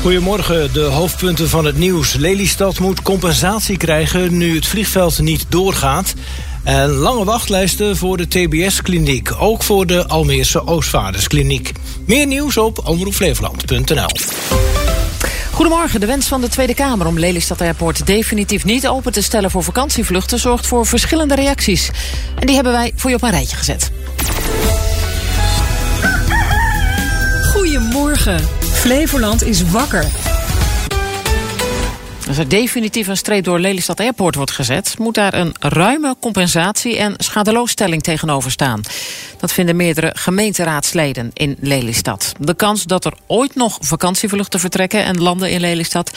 Goedemorgen, de hoofdpunten van het nieuws. Lelystad moet compensatie krijgen nu het vliegveld niet doorgaat. En lange wachtlijsten voor de TBS-kliniek. Ook voor de Almeerse Oostvaarderskliniek. Meer nieuws op omroepflevoland.nl. Goedemorgen. De wens van de Tweede Kamer om Lelystad Airport definitief niet open te stellen voor vakantievluchten zorgt voor verschillende reacties. En die hebben wij voor je op een rijtje gezet. Goedemorgen. Flevoland is wakker. Als er definitief een streep door Lelystad Airport wordt gezet... moet daar een ruime compensatie en schadeloosstelling tegenover staan. Dat vinden meerdere gemeenteraadsleden in Lelystad. De kans dat er ooit nog vakantievluchten vertrekken... en landen in Lelystad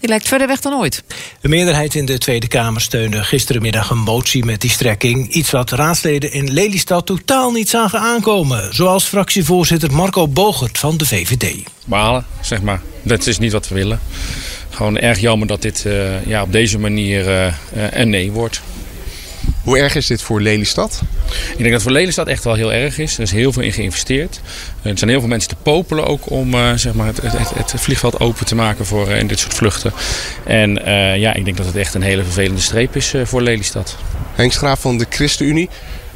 die lijkt verder weg dan ooit. De meerderheid in de Tweede Kamer steunde gisterenmiddag een motie met die strekking. Iets wat raadsleden in Lelystad totaal niet zagen aankomen. Zoals fractievoorzitter Marco Bogert van de VVD. Balen, zeg maar. Dat is niet wat we willen. Gewoon erg jammer dat dit uh, ja, op deze manier uh, een nee wordt. Hoe erg is dit voor Lelystad? Ik denk dat het voor Lelystad echt wel heel erg is. Er is heel veel in geïnvesteerd. Er zijn heel veel mensen te popelen ook om uh, zeg maar het, het, het, vliegveld open te maken voor uh, in dit soort vluchten. En uh, ja, ik denk dat het echt een hele vervelende streep is voor Lelystad. Henk Schraaf van de ChristenUnie.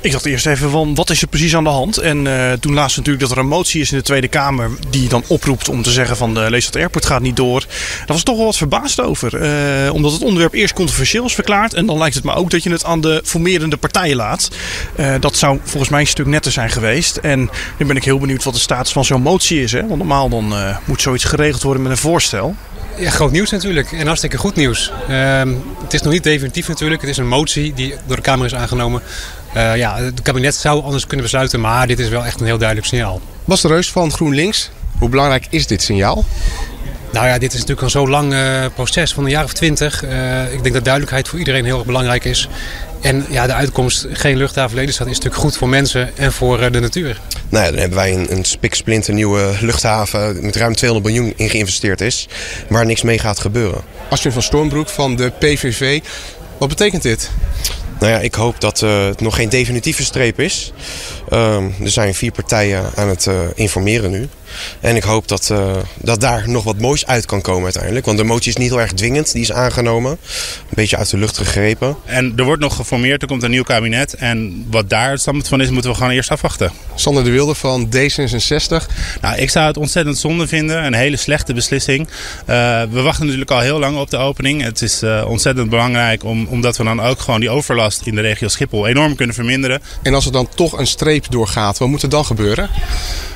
Ik dacht eerst even van wat is er precies aan de hand. En uh, toen laatst natuurlijk dat er een motie is in de Tweede Kamer die dan oproept om te zeggen van de Leestad Airport gaat niet door. Daar was toch wel wat verbaasd over. Uh, omdat het onderwerp eerst controversieel is verklaard. En dan lijkt het me ook dat je het aan de formerende partijen laat. Dat zou volgens mij een stuk netter zijn geweest. En nu ben ik heel benieuwd wat de status van zo'n motie is. Hè? Want normaal dan moet zoiets geregeld worden met een voorstel. Ja, groot nieuws natuurlijk. En hartstikke goed nieuws. Uh, het is nog niet definitief natuurlijk. Het is een motie die door de Kamer is aangenomen. Uh, ja, het kabinet zou anders kunnen besluiten, maar dit is wel echt een heel duidelijk signaal. Bas de Reus van GroenLinks, hoe belangrijk is dit signaal? Nou ja, dit is natuurlijk een zo lang uh, proces van een jaar of twintig. Uh, ik denk dat duidelijkheid voor iedereen heel erg belangrijk is. En ja, de uitkomst, geen luchthaven Lelystad, is natuurlijk goed voor mensen en voor uh, de natuur. Nou ja, dan hebben wij een, een spiksplinter nieuwe luchthaven met ruim 200 miljoen in geïnvesteerd is. Waar niks mee gaat gebeuren. Astrid van Stormbroek van de PVV, wat betekent dit? Nou ja, ik hoop dat uh, het nog geen definitieve streep is. Uh, er zijn vier partijen aan het uh, informeren nu. En ik hoop dat, uh, dat daar nog wat moois uit kan komen uiteindelijk. Want de motie is niet heel erg dwingend, die is aangenomen. Een beetje uit de lucht gegrepen. En er wordt nog geformeerd, er komt een nieuw kabinet. En wat daar het standpunt van is, moeten we gewoon eerst afwachten. Sander de Wilde van D66. Nou, ik zou het ontzettend zonde vinden. Een hele slechte beslissing. Uh, we wachten natuurlijk al heel lang op de opening. Het is uh, ontzettend belangrijk om, omdat we dan ook gewoon die overlast in de regio Schiphol enorm kunnen verminderen. En als er dan toch een streep doorgaat, wat moet er dan gebeuren?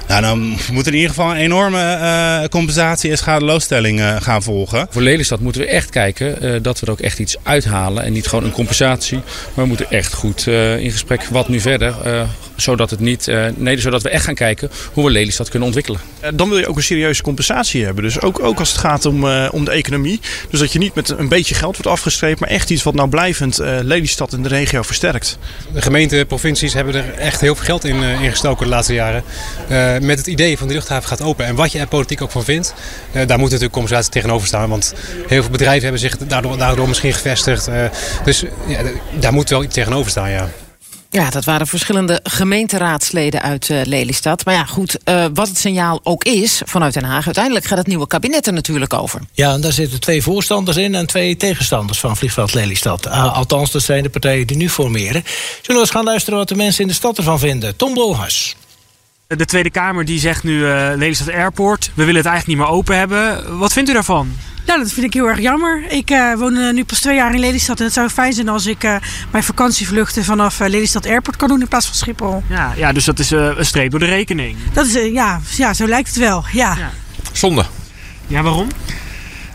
Nou, dan moet er in ieder geval een enorme uh, compensatie en schadeloosstelling uh, gaan volgen. Voor Lelystad moeten we echt kijken uh, dat we er ook echt iets uithalen. En niet gewoon een compensatie. Maar we moeten echt goed in gesprek wat nu verder. Zodat, het niet, nee, zodat we echt gaan kijken hoe we Lelystad kunnen ontwikkelen. Dan wil je ook een serieuze compensatie hebben. Dus ook, ook als het gaat om, om de economie. Dus dat je niet met een beetje geld wordt afgestreept. Maar echt iets wat nou blijvend Lelystad in de regio versterkt. De gemeenten, provincies hebben er echt heel veel geld in, in gestoken de laatste jaren met het idee van de luchthaven gaat open. En wat je er politiek ook van vindt, uh, daar moet natuurlijk compensatie tegenover staan. Want heel veel bedrijven hebben zich daardoor, daardoor misschien gevestigd. Uh, dus ja, daar moet wel iets tegenover staan, ja. Ja, dat waren verschillende gemeenteraadsleden uit uh, Lelystad. Maar ja, goed, uh, wat het signaal ook is vanuit Den Haag... uiteindelijk gaat het nieuwe kabinet er natuurlijk over. Ja, en daar zitten twee voorstanders in en twee tegenstanders van vliegveld Lelystad. Uh, althans, dat zijn de partijen die nu formeren. Zullen we eens gaan luisteren wat de mensen in de stad ervan vinden? Tom Bolhuis. De Tweede Kamer die zegt nu uh, Lelystad Airport, we willen het eigenlijk niet meer open hebben. Wat vindt u daarvan? Nou, dat vind ik heel erg jammer. Ik uh, woon uh, nu pas twee jaar in Lelystad en het zou fijn zijn als ik uh, mijn vakantievluchten vanaf Lelystad Airport kan doen in plaats van Schiphol. Ja, ja dus dat is een streep door de rekening. Dat is, ja, ja, zo lijkt het wel. Ja. ja. Zonde. Ja, waarom?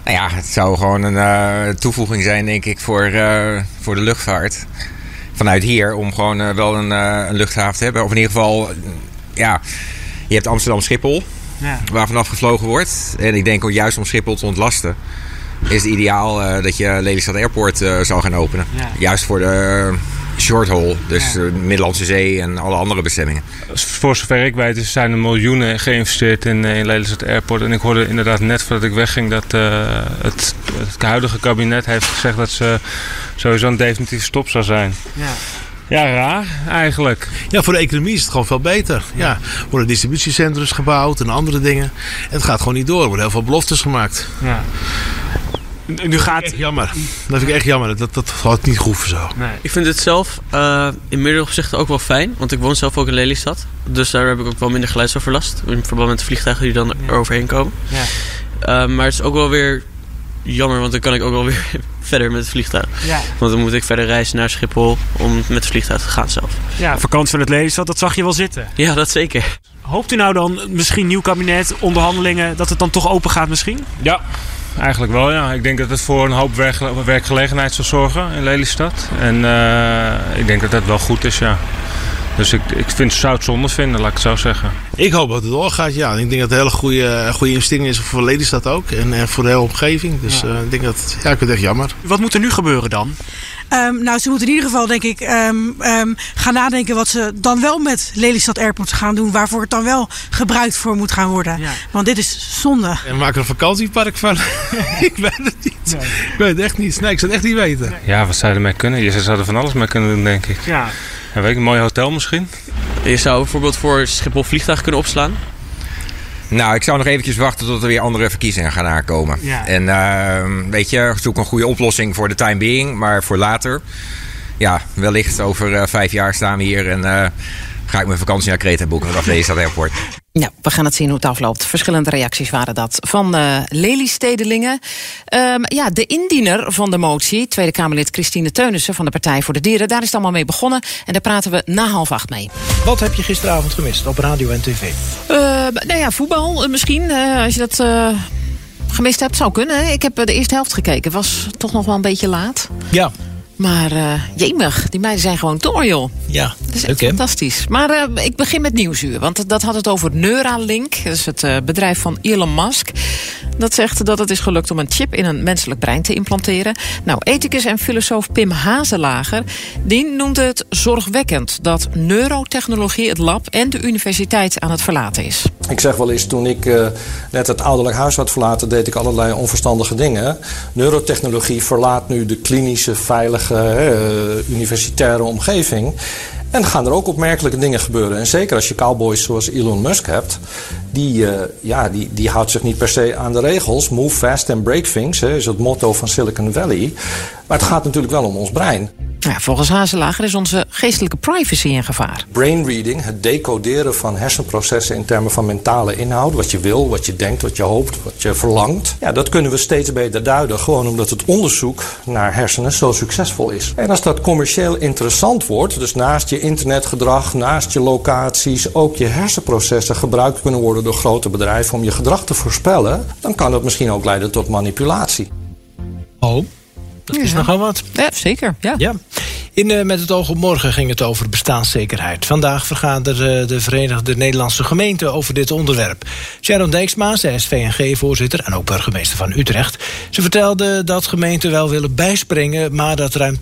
Nou ja, het zou gewoon een toevoeging zijn, denk ik, voor, voor de luchtvaart. Vanuit hier om gewoon wel een, een luchthaven te hebben. Of in ieder geval ja, je hebt Amsterdam-Schiphol, ja. waar vanaf gevlogen wordt. En ik denk ook juist om Schiphol te ontlasten, is het ideaal uh, dat je Lelystad Airport uh, zal gaan openen. Ja. Juist voor de short haul, dus ja. de Middellandse Zee en alle andere bestemmingen. Voor zover ik weet zijn er miljoenen geïnvesteerd in, in Lelystad Airport. En ik hoorde inderdaad net voordat ik wegging dat uh, het, het huidige kabinet heeft gezegd dat ze sowieso een definitieve stop zou zijn. Ja. Ja, raar eigenlijk. Ja, voor de economie is het gewoon veel beter. Ja, worden distributiecentrums gebouwd en andere dingen. En het gaat gewoon niet door. Er worden heel veel beloftes gemaakt. Ja. Nu gaat... Echt jammer. Dat vind ik echt jammer. Dat, dat had niet goed zo. Nee. Ik vind het zelf uh, in meerdere opzichten ook wel fijn. Want ik woon zelf ook in Lelystad. Dus daar heb ik ook wel minder geluidsoverlast. In verband met de vliegtuigen die dan er overheen komen. Ja. Uh, maar het is ook wel weer jammer. Want dan kan ik ook wel weer verder met het vliegtuig. Ja. Want dan moet ik verder reizen naar Schiphol om met het vliegtuig te gaan zelf. Ja, vakantie van het Lelystad, dat zag je wel zitten. Ja, dat zeker. Hoopt u nou dan misschien nieuw kabinet, onderhandelingen, dat het dan toch open gaat misschien? Ja, eigenlijk wel ja. Ik denk dat het voor een hoop werkgelegenheid zal zorgen in Lelystad. En uh, ik denk dat dat wel goed is, ja. Dus ik, ik vind het zout zonde vinden, laat ik het zo zeggen. Ik hoop dat het doorgaat, ja. Ik denk dat het een hele goede, goede investering is voor Lelystad ook. En, en voor de hele omgeving. Dus ja. Uh, ik denk dat, ja, ik vind het echt jammer. Wat moet er nu gebeuren dan? Um, nou, ze moeten in ieder geval, denk ik, um, um, gaan nadenken wat ze dan wel met Lelystad Airport gaan doen. Waarvoor het dan wel gebruikt voor moet gaan worden. Ja. Want dit is zonde. En we maken een vakantiepark van. ik weet het niet. Nee. Ik weet het echt niet. Nee, ik zou het echt niet weten. Nee. Ja, wat zou je ermee kunnen? Je zou er van alles mee kunnen doen, denk ik. Ja. En weet ik, een mooi hotel misschien? Je zou bijvoorbeeld voor Schiphol vliegtuig kunnen opslaan. Nou, ik zou nog eventjes wachten tot er weer andere verkiezingen gaan aankomen. Ja. En uh, weet je, zoek een goede oplossing voor de time being, maar voor later. Ja, wellicht over uh, vijf jaar staan we hier en uh, ga ik mijn vakantie naar Kreta boeken vanaf Lelystad Airport. Ja, we gaan het zien hoe het afloopt. Verschillende reacties waren dat van uh, Lelystedelingen. Um, ja, de indiener van de motie, Tweede Kamerlid Christine Teunissen van de Partij voor de Dieren, daar is het allemaal mee begonnen. En daar praten we na half acht mee. Wat heb je gisteravond gemist op radio en tv? Uh, nou ja, voetbal uh, misschien. als je dat gemist hebt, zou kunnen. Ik heb de eerste helft gekeken. Was toch nog wel een beetje laat. Ja. Maar uh, jemig, die meiden zijn gewoon door, joh. Ja, dat is echt fantastisch. Maar uh, ik begin met Nieuwsuur. Want dat had het over Neuralink. Dat is het uh, bedrijf van Elon Musk. Dat zegt dat het is gelukt om een chip in een menselijk brein te implanteren. Nou, ethicus en filosoof Pim Hazelager... die noemde het zorgwekkend... dat neurotechnologie het lab en de universiteit aan het verlaten is. Ik zeg wel eens, toen ik net het ouderlijk huis had verlaten... deed ik allerlei onverstandige dingen. Neurotechnologie verlaat nu de klinische, veilige uh, universitaire omgeving. En gaan er ook opmerkelijke dingen gebeuren. En zeker als je cowboys zoals Elon Musk hebt, die, uh, ja, die, die houdt zich niet per se aan de regels. Move fast and break things, hè, is het motto van Silicon Valley. Maar het gaat natuurlijk wel om ons brein. Ja, volgens Hazelager is onze geestelijke privacy in gevaar. Brain reading, het decoderen van hersenprocessen in termen van mentale inhoud. Wat je wil, wat je denkt, wat je hoopt, wat je verlangt. Ja, dat kunnen we steeds beter duiden. Gewoon omdat het onderzoek naar hersenen zo succesvol is. En als dat commercieel interessant wordt, dus naast je internetgedrag, naast je locaties, ook je hersenprocessen gebruikt kunnen worden door grote bedrijven om je gedrag te voorspellen, dan kan dat misschien ook leiden tot manipulatie. Oh. Dat is ja. nogal wat. Ja, zeker. Ja. ja. Uh, Met het oog op morgen ging het over bestaanszekerheid. Vandaag vergaderde de Verenigde Nederlandse Gemeenten over dit onderwerp. Sharon Dijksma, zij is VNG-voorzitter en ook burgemeester van Utrecht. Ze vertelde dat gemeenten wel willen bijspringen... maar dat ruim 80%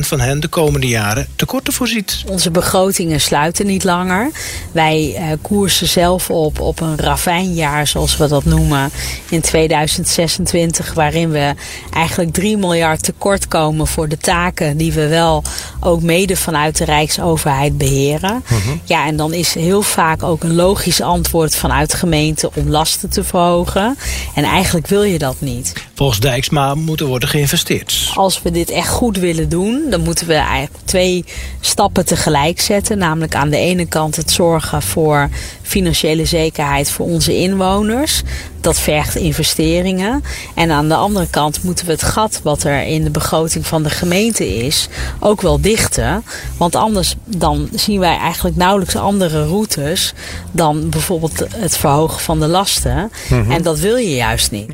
van hen de komende jaren tekorten voorziet. Onze begrotingen sluiten niet langer. Wij uh, koersen zelf op op een ravijnjaar, zoals we dat noemen... in 2026, waarin we eigenlijk 3 miljard tekort komen... voor de taken die we wel ook mede vanuit de Rijksoverheid beheren. Mhm. Uh -huh. Ja, en dan is heel vaak ook een logisch antwoord vanuit de gemeente om lasten te verhogen. En eigenlijk wil je dat niet. Volgens Dijksma moet er worden geïnvesteerd. Als we dit echt goed willen doen, dan moeten we eigenlijk twee stappen tegelijk zetten. Namelijk aan de ene kant het zorgen voor financiële zekerheid voor onze inwoners. Dat vergt investeringen. En aan de andere kant moeten we het gat wat er in de begroting van de gemeente is, ook wel dichten. Want anders dan zien wij eigenlijk nauwelijks andere routes dan bijvoorbeeld het verhogen van de lasten. Mhm. Mm -hmm. En dat wil je juist niet.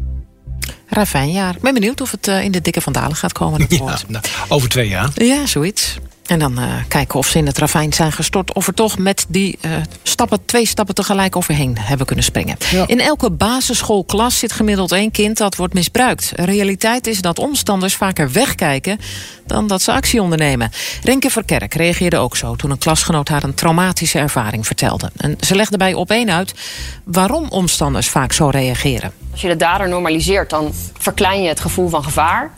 Ravijnjaar. Ik ben benieuwd of het uh, in de dikke vandalen gaat komen. Ja, nou, over twee jaar. Ja, zoiets. En dan uh, kijken of ze in het ravijn zijn gestort. Of er toch met die uh, stappen, twee stappen tegelijk overheen hebben kunnen springen. Ja. In elke basisschoolklas zit gemiddeld één kind dat wordt misbruikt. Realiteit is dat omstanders vaker wegkijken dan dat ze actie ondernemen. Renke Verkerk reageerde ook zo toen een klasgenoot haar een traumatische ervaring vertelde. En ze legde bij op één uit waarom omstanders vaak zo reageren. Als je de dader normaliseert, dan verklein je het gevoel van gevaar.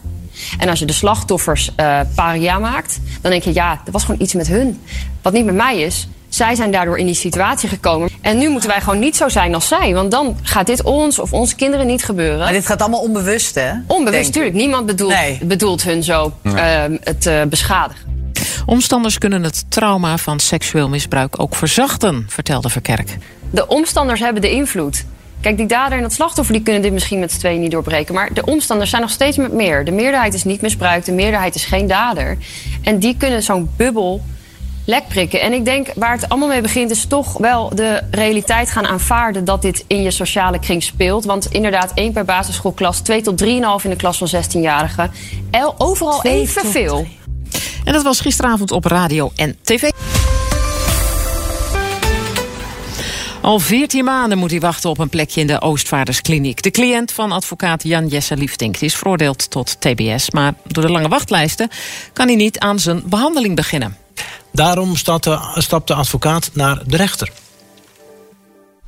En als je de slachtoffers uh, paria maakt, dan denk je, ja, er was gewoon iets met hun. Wat niet met mij is. Zij zijn daardoor in die situatie gekomen. En nu moeten wij gewoon niet zo zijn als zij. Want dan gaat dit ons of onze kinderen niet gebeuren. Maar dit gaat allemaal onbewust, hè? Onbewust, natuurlijk. Niemand bedoelt, bedoelt hun zo uh, het uh, beschadigen. Omstanders kunnen het trauma van seksueel misbruik ook verzachten, vertelde Verkerk. De omstanders hebben de invloed. Kijk, die dader en dat slachtoffer die kunnen dit misschien met z'n tweeën niet doorbreken. Maar de omstanders zijn nog steeds met meer. De meerderheid is niet misbruikt, de meerderheid is geen dader. En die kunnen zo'n bubbel lek prikken. En ik denk waar het allemaal mee begint, is toch wel de realiteit gaan aanvaarden dat dit in je sociale kring speelt. Want inderdaad, één per basisschoolklas, twee tot drieënhalf in de klas van 16-jarigen. Overal evenveel. En dat was gisteravond op radio en tv. Al 14 maanden moet hij wachten op een plekje in de Oostvaarderskliniek. De cliënt van advocaat Jan Jesse Liefdink is veroordeeld tot TBS. Maar door de lange wachtlijsten kan hij niet aan zijn behandeling beginnen. Daarom stapt de advocaat naar de rechter.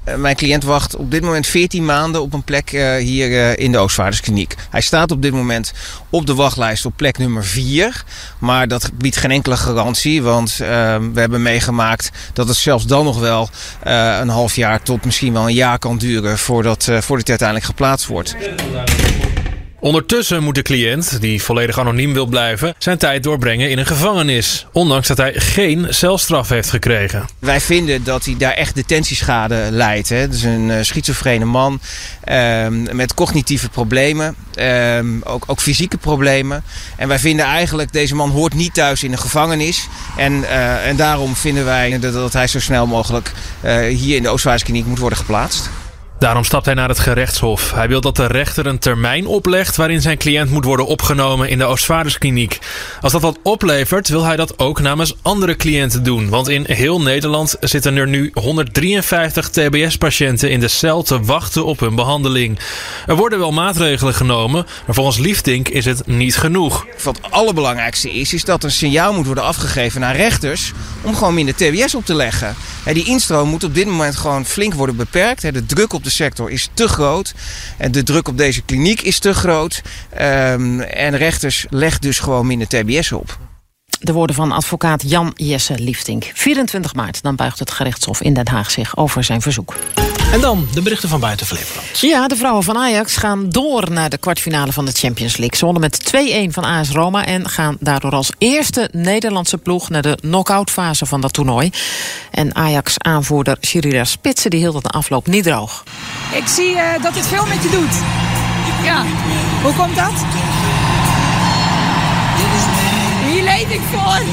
Eh, mijn cliënt wacht op dit moment 14 maanden op een plek uh, hier uh, in de Oostvaarderskliniek. Hij staat op dit moment op de wachtlijst op plek nummer 4. Maar dat biedt geen enkele garantie. Want uh, we hebben meegemaakt dat het zelfs dan nog wel een half jaar tot misschien wel een jaar kan duren voordat, voordat hij uiteindelijk geplaatst wordt. Ondertussen moet de cliënt, die volledig anoniem wil blijven, zijn tijd doorbrengen in een gevangenis. Ondanks dat hij geen celstraf heeft gekregen. Wij vinden dat hij daar echt detentieschade leidt. Hè. Dus een uh, schizofrene man ehm, met cognitieve problemen, ehm, ook, ook fysieke problemen. En wij vinden eigenlijk, deze man hoort niet thuis in een gevangenis. En, uh, en daarom vinden wij dat, dat hij zo snel mogelijk uh, hier in de Oostvaarderskliniek moet worden geplaatst. Daarom stapt hij naar het gerechtshof. Hij wil dat de rechter een termijn oplegt waarin zijn cliënt moet worden opgenomen in de Oostvaarderskliniek. Als dat wat oplevert, wil hij dat ook namens andere cliënten doen. Want in heel Nederland zitten er nu 153 TBS-patiënten in de cel te wachten op hun behandeling. Er worden wel maatregelen genomen, maar volgens Liefdink is het niet genoeg. Wat het allerbelangrijkste is, is dat een signaal moet worden afgegeven naar rechters om gewoon minder TBS op te leggen. Die instroom moet op dit moment gewoon flink worden beperkt. De druk op de sector is te groot. En de druk op deze kliniek is te groot. Um, en rechters leggen dus gewoon minder TBS op. De woorden van advocaat Jan Jesse Liefdink. 24 maart, dan buigt het gerechtshof in Den Haag zich over zijn verzoek. En dan de berichten van buiten Flevoland. Ja, de vrouwen van Ajax gaan door naar de kwartfinale van de Champions League. Ze wonnen met 2-1 van AS Roma en gaan daardoor als eerste Nederlandse ploeg naar de knock-out fase van dat toernooi. En Ajax-aanvoerder Shirira Spitsen die hield het de afloop niet droog. Ik zie uh, dat het veel met je doet. Ja, hoe komt dat? Leef ik voor.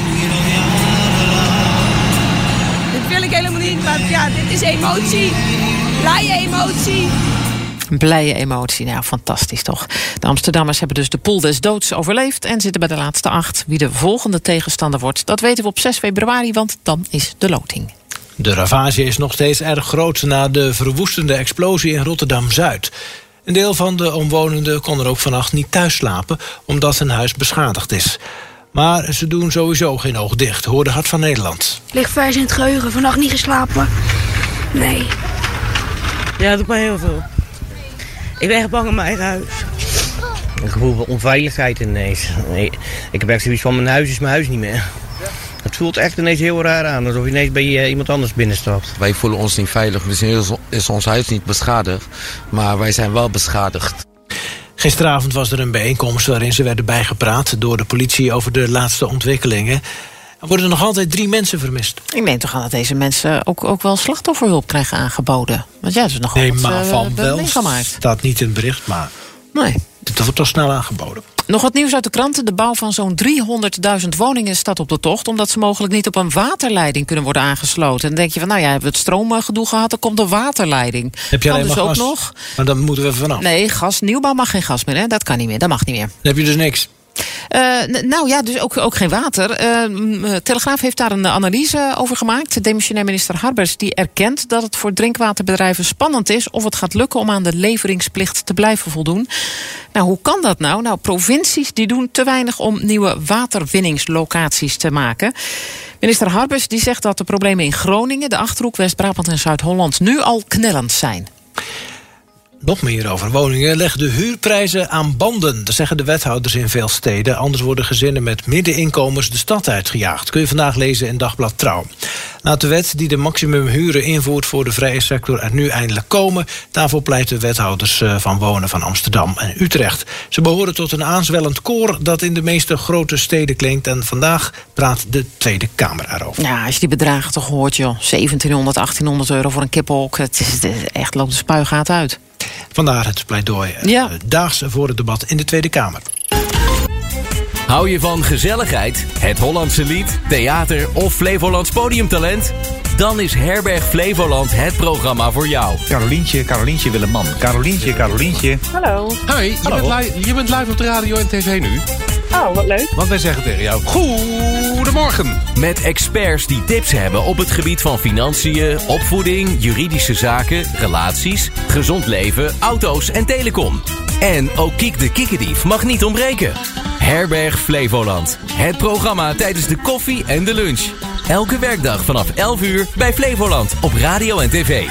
Dit wil ik helemaal niet, maar ja, dit is emotie. Blije emotie. Blije emotie, nou fantastisch toch. De Amsterdammers hebben dus de pool des doods overleefd... en zitten bij de laatste acht. Wie de volgende tegenstander wordt, dat weten we op 6 februari... want dan is de loting. De ravage is nog steeds erg groot na de verwoestende explosie in Rotterdam-Zuid. Een deel van de omwonenden kon er ook vannacht niet thuis slapen... omdat hun huis beschadigd is. Maar ze doen sowieso geen oog dicht, hoorde Hart van Nederland. Ligt vers in het geheugen, vannacht niet geslapen. Nee. Ja, dat doet mij heel veel. Ik ben echt bang in mijn eigen huis. Een gevoel van onveiligheid ineens. Nee, ik heb echt zoiets van mijn huis is mijn huis niet meer. Het voelt echt ineens heel raar aan, alsof je ineens bij uh, iemand anders binnenstapt. Wij voelen ons niet veilig. Misschien is ons huis niet beschadigd, maar wij zijn wel beschadigd. Gisteravond was er een bijeenkomst waarin ze werden bijgepraat... door de politie over de laatste ontwikkelingen. Er worden nog altijd drie mensen vermist. Ik meen toch aan dat deze mensen ook, ook wel slachtofferhulp krijgen aangeboden. Want ja, dat is nog nee, maar uh, van wel meegemaakt. staat niet in het bericht, maar nee. dat wordt toch snel aangeboden. Nog wat nieuws uit de kranten. De bouw van zo'n 300.000 woningen staat op de tocht... omdat ze mogelijk niet op een waterleiding kunnen worden aangesloten. En dan denk je van, nou ja, hebben we het stroomgedoe gehad... dan komt de waterleiding. Heb je kan alleen dus ook gas? nog. Maar dan moeten we even vanaf. Nee, gas, nieuwbouw mag geen gas meer, hè? Dat kan niet meer, dat mag niet meer. Dan heb je dus niks. Uh, nou ja, dus ook, ook geen water. Uh, Telegraaf heeft daar een analyse over gemaakt. Demissionair minister Harbers die erkent dat het voor drinkwaterbedrijven spannend is... of het gaat lukken om aan de leveringsplicht te blijven voldoen. Nou, hoe kan dat nou? Nou, provincies die doen te weinig om nieuwe waterwinningslocaties te maken. Minister Harbers die zegt dat de problemen in Groningen... de Achterhoek, West-Brabant en Zuid-Holland nu al knellend zijn. Nog meer over woningen leggen de huurprijzen aan banden. Dat zeggen de wethouders in veel steden. Anders worden gezinnen met middeninkomens de stad uitgejaagd. Kun je vandaag lezen in Dagblad Trouw. Laat de wet die de maximumhuren invoert voor de vrije sector er nu eindelijk komen. Daarvoor pleiten wethouders eh, van wonen van Amsterdam en Utrecht. Ze behoren tot een aanzwellend koor dat in de meeste grote steden klinkt. En vandaag praat de Tweede Kamer erover. Ja, als je die bedragen toch hoort, joh. 1700, 1800 euro voor een kippenhok. Het is echt loopt de spuigaat uit. Vandaar het pleidooi eh, Ja. daags voor het debat in de Tweede Kamer. Hou je van gezelligheid, het Hollandse lied, theater of Flevolands podiumtalent? Dan is Herberg Flevoland het programma voor jou. Carolientje, Carolientje Willeman. Carolientje, Carolientje. Hallo. Hoi, je, Hallo. Bent live, je bent live op de radio en tv nu. Oh, wat leuk. Want wij zeggen tegen jou, goedemorgen. Met experts die tips hebben op het gebied van financiën, opvoeding, juridische zaken, relaties, gezond leven, auto's en telecom. En ook Kiek de Kikkerdief mag niet ontbreken. Herberg Flevoland. Het programma tijdens de koffie en de lunch. Elke werkdag vanaf 11 uur bij Flevoland op radio en tv.